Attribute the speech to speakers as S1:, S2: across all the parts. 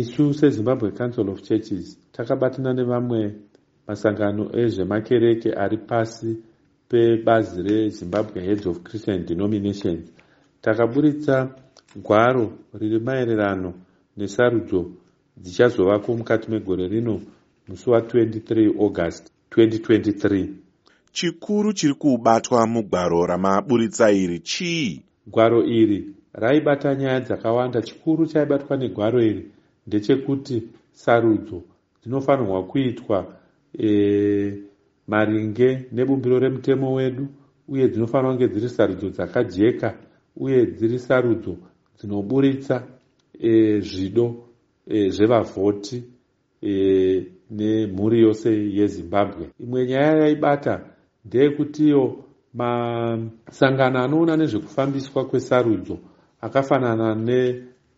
S1: isu sezimbabwe council of churches takabatana nevamwe masangano ezvemakereke ari pasi pebazi rezimbabwe heads of christian denominations. Takaburitsa gwaro riri maererano nesarudzo dzichazovako mukati megore rino musi wa23 august 2023
S2: chikuru chiri kubatwa mugwaro ramaburitsa iri chii?
S1: Gwaro iri raibata nyaya dzakawanda. Chikuru chaibatwa negwaro iri ndechekuti sarudzo dzinofanirwa kuitwa e, maringe nebumbiro remutemo wedu uye dzinofanira kunge dziri sarudzo dzakajeka uye dziri sarudzo dzinoburitsa e, zvido e, zvevavhoti e, nemhuri yose yezimbabwe. Imwe nyaya yaibata ndeyekutiyo masangano anoona nezvekufambiswa kwesarudzo akafanana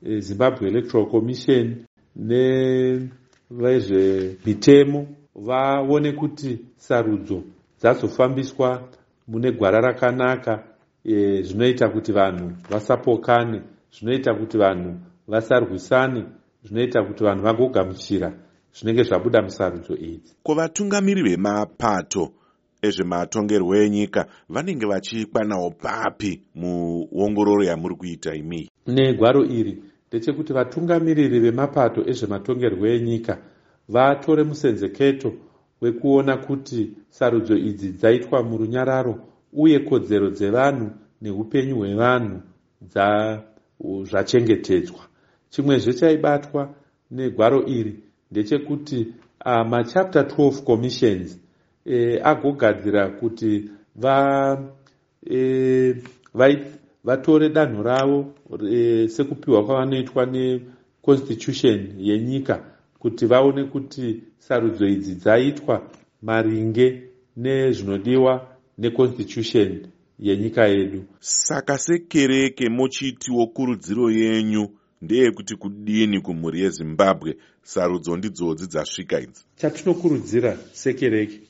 S1: nezimbabwe electoral commission nevezvemitemo vaone kuti sarudzo dzazofambiswa mune gwara rakanaka e, zvinoita kuti vanhu vasapokane zvinoita kuti vanhu vasarwisane zvinoita kuti vanhu vagogamuchira zvinenge zvabuda musarudzo idzi.
S2: Kuvatungamiri vemapato ezvematongerwo enyika vanenge vachikwanawo papi muongororo yamuri kuita imii
S1: negwaro iri ndechekuti vatungamiriri vemapato ezvematongerwo enyika vatore musenzeketo wekuona kuti sarudzo idzi dzaitwa murunyararo uye kodzero dzevanhu neupenyu hwevanhu zvachengetedzwa. Chimwezve chaibatwa negwaro iri ndechekuti uh, machapter 12 commissions e, agogadzira kuti va e, vatore danho ravo e, sekupiwa kwavanoitwa neconstitution yenyika kuti vaone kuti sarudzo idzi dzaitwa maringe nezvinodiwa neconstitution yenyika yedu.
S2: Saka sekereke muchitiwo kurudziro yenyu ndeyekuti kudini kumhuri yezimbabwe sarudzo ndidzodzi dzasvika idzi?
S1: Chatinokurudzira sekereke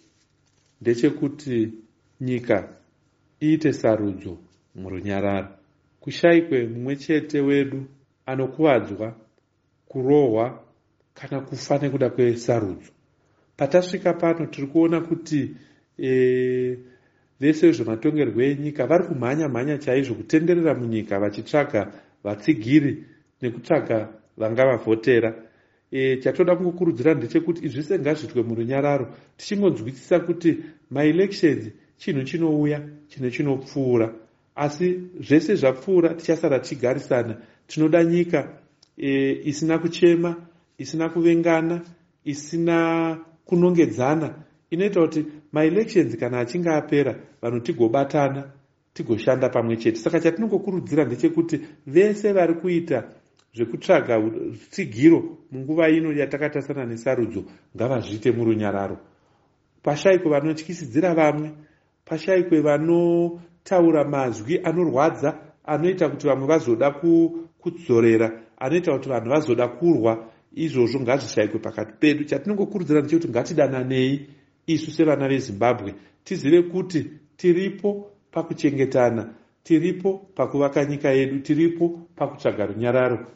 S1: ndechekuti nyika iite sarudzo murunyararo. Kushayikwe mumwe chete wedu anokuvadzwa kurohwa kana kufa nekuda kwesarudzo. Patasvika pano tiri kuona kuti e, vese vezvematongerwo enyika vari kumhanya mhanya chaizvo kutenderera munyika vachitsvaga vatsigiri nekutsvaga vanga vavhotera. E, chatoda kungokurudzira ndechekuti izvi se ngazviitwe murunyararo tichingonzwisisa kuti maelections chinhu chinouya chinhu chinopfuura asi zvese zvapfuura tichasara tichigarisana. Tinoda nyika e, isina kuchema isina kuvengana isina kunongedzana. Inoita kuti maelections kana achinge apera vanhu tigobatana tigoshanda pamwe chete. Saka chatinongokurudzira ndechekuti vese vari kuita zvekutsvaga tsigiro munguva ino yatakatarisana nesarudzo ngavazviite murunyararo. Pashayikwe vanotyisidzira vamwe pashayikwe vanotaura mazwi anorwadza anoita kuti vamwe vazoda kudzorera anoita kuti vanhu vazoda kurwa. Izvozvo ngazvishayikwe pakati pedu. Chatinongokurudzira ndechekuti ngatidananei isu sevana vezimbabwe. Tizive kuti tiripo pakuchengetana tiripo pakuvaka nyika yedu tiripo pakutsvaga runyararo